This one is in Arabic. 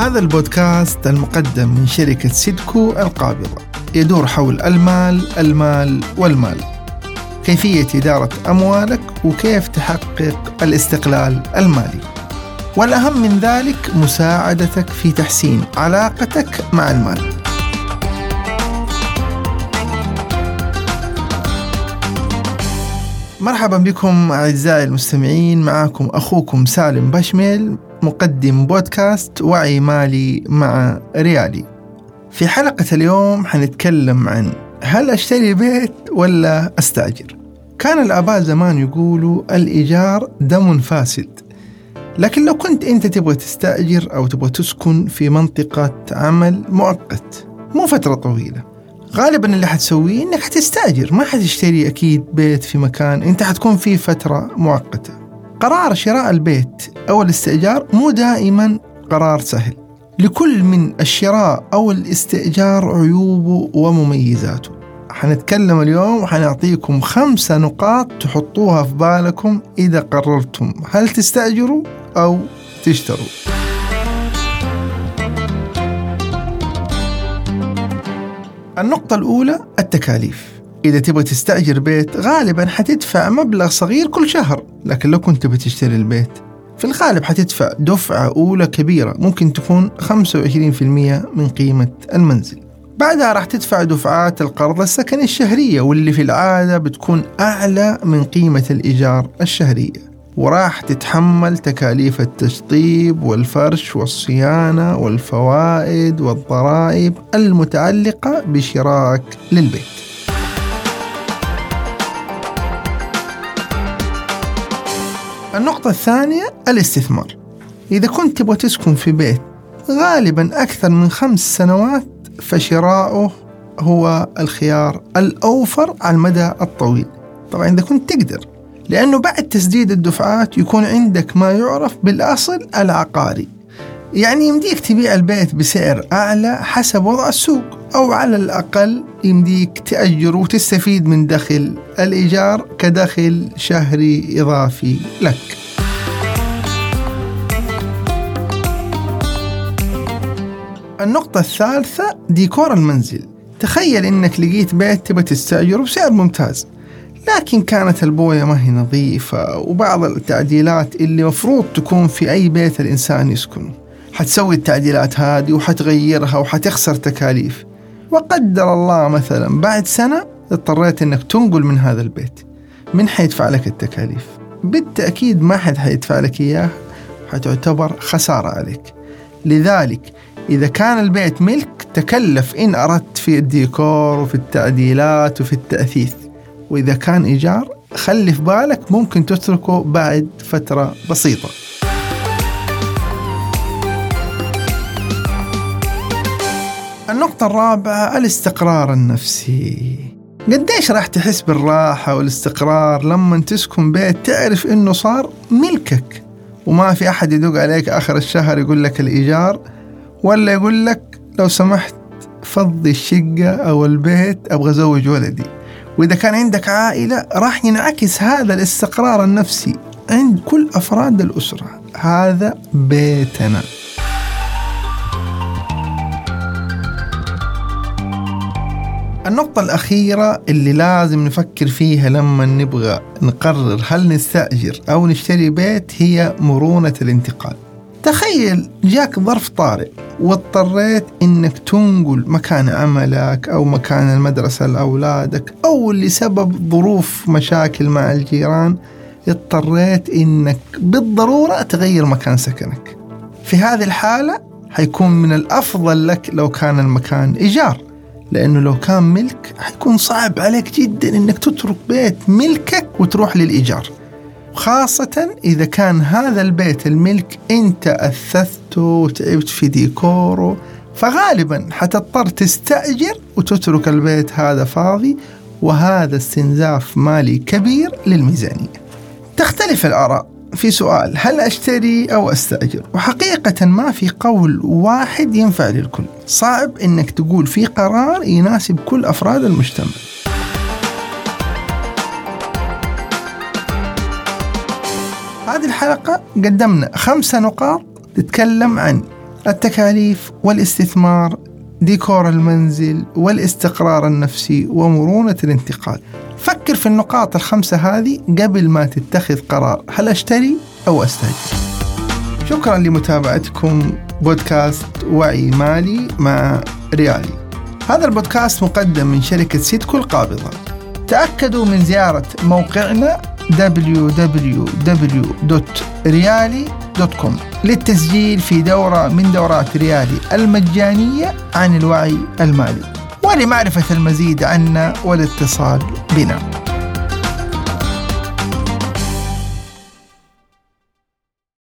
هذا البودكاست المقدم من شركة سيدكو القابضة. يدور حول المال المال والمال. كيفية إدارة أموالك وكيف تحقق الاستقلال المالي. والأهم من ذلك مساعدتك في تحسين علاقتك مع المال. مرحبا بكم أعزائي المستمعين. معكم أخوكم سالم بشميل. مقدم بودكاست وعي مالي مع ريالي. في حلقة اليوم حنتكلم عن هل أشتري بيت ولا أستأجر؟ كان الآباء زمان يقولوا الإيجار دم فاسد. لكن لو كنت أنت تبغى تستأجر أو تبغى تسكن في منطقة عمل مؤقت مو فترة طويلة. غالبا اللي حتسويه إنك حتستأجر ما حتشتري أكيد بيت في مكان أنت حتكون فيه فترة مؤقتة. قرار شراء البيت أو الاستئجار مو دائما قرار سهل. لكل من الشراء أو الاستئجار عيوبه ومميزاته. حنتكلم اليوم وحنعطيكم خمسة نقاط تحطوها في بالكم إذا قررتم. هل تستأجروا أو تشتروا؟ النقطة الأولى التكاليف. إذا تبغى تستأجر بيت غالبا حتدفع مبلغ صغير كل شهر لكن لو كنت بتشتري البيت في الغالب حتدفع دفعة أولى كبيرة ممكن تكون 25% من قيمة المنزل بعدها راح تدفع دفعات القرض السكني الشهرية واللي في العادة بتكون أعلى من قيمة الإيجار الشهرية وراح تتحمل تكاليف التشطيب والفرش والصيانة والفوائد والضرائب المتعلقة بشرائك للبيت. النقطة الثانية الاستثمار. إذا كنت تبغى تسكن في بيت غالبا أكثر من خمس سنوات فشراؤه هو الخيار الأوفر على المدى الطويل. طبعا إذا كنت تقدر لأنه بعد تسديد الدفعات يكون عندك ما يعرف بالأصل العقاري يعني يمديك تبيع البيت بسعر أعلى حسب وضع السوق أو على الأقل يمديك تأجر وتستفيد من دخل الإيجار كدخل شهري إضافي لك. النقطة الثالثة ديكور المنزل. تخيل إنك لقيت بيت تبى تستأجره بسعر ممتاز لكن كانت البوية ما هي نظيفة وبعض التعديلات اللي مفروض تكون في أي بيت الإنسان يسكنه. حتسوي التعديلات هذه وحتغيرها وحتخسر تكاليف. وقدر الله مثلا بعد سنة اضطريت إنك تنقل من هذا البيت من حيدفع لك التكاليف. بالتأكيد ما حد حيدفع لك إياه حتعتبر خسارة عليك. لذلك إذا كان البيت ملك تكلف إن أردت في الديكور وفي التعديلات وفي التأثيث. وإذا كان إيجار خلي في بالك ممكن تتركه بعد فترة بسيطة. النقطة الرابعة الاستقرار النفسي. قديش راح تحس بالراحة والاستقرار لما تسكن بيت تعرف إنه صار ملكك؟ وما في أحد يدق عليك آخر الشهر يقول لك الإيجار ولا يقول لك لو سمحت فضي الشقة أو البيت أبغى أزوج ولدي. وإذا كان عندك عائلة راح ينعكس هذا الاستقرار النفسي عند كل أفراد الأسرة. هذا بيتنا. النقطة الأخيرة اللي لازم نفكر فيها لما نبغى نقرر هل نستأجر أو نشتري بيت هي مرونة الانتقال. تخيل جاك ظرف طارئ واضطريت إنك تنقل مكان عملك أو مكان المدرسة لأولادك أو لسبب ظروف مشاكل مع الجيران اضطريت إنك بالضرورة تغير مكان سكنك. في هذه الحالة حيكون من الأفضل لك لو كان المكان إيجار. لأنه لو كان ملك حيكون صعب عليك جدا إنك تترك بيت ملكك وتروح للإيجار. خاصة إذا كان هذا البيت الملك أنت أثثته وتعبت في ديكوره فغالبا حتضطر تستأجر وتترك البيت هذا فاضي وهذا استنزاف مالي كبير للميزانية. تختلف الآراء. في سؤال هل أشتري أو أستأجر؟ وحقيقة ما في قول واحد ينفع للكل. صعب أنك تقول في قرار يناسب كل أفراد المجتمع. هذه الحلقة قدمنا خمسة نقاط تتكلم عن التكاليف والاستثمار ديكور المنزل والاستقرار النفسي ومرونة الانتقال. فكر في النقاط الخمسة هذه قبل ما تتخذ قرار. هل أشتري أو أستأجر؟ شكرا لمتابعتكم بودكاست وعي مالي مع ريالي. هذا البودكاست مقدم من شركة سيدكو القابضة. تأكدوا من زيارة موقعنا www.riali.com للتسجيل في دورة من دورات ريالي المجانية عن الوعي المالي. ولمعرفة المزيد عنا والاتصال Bina.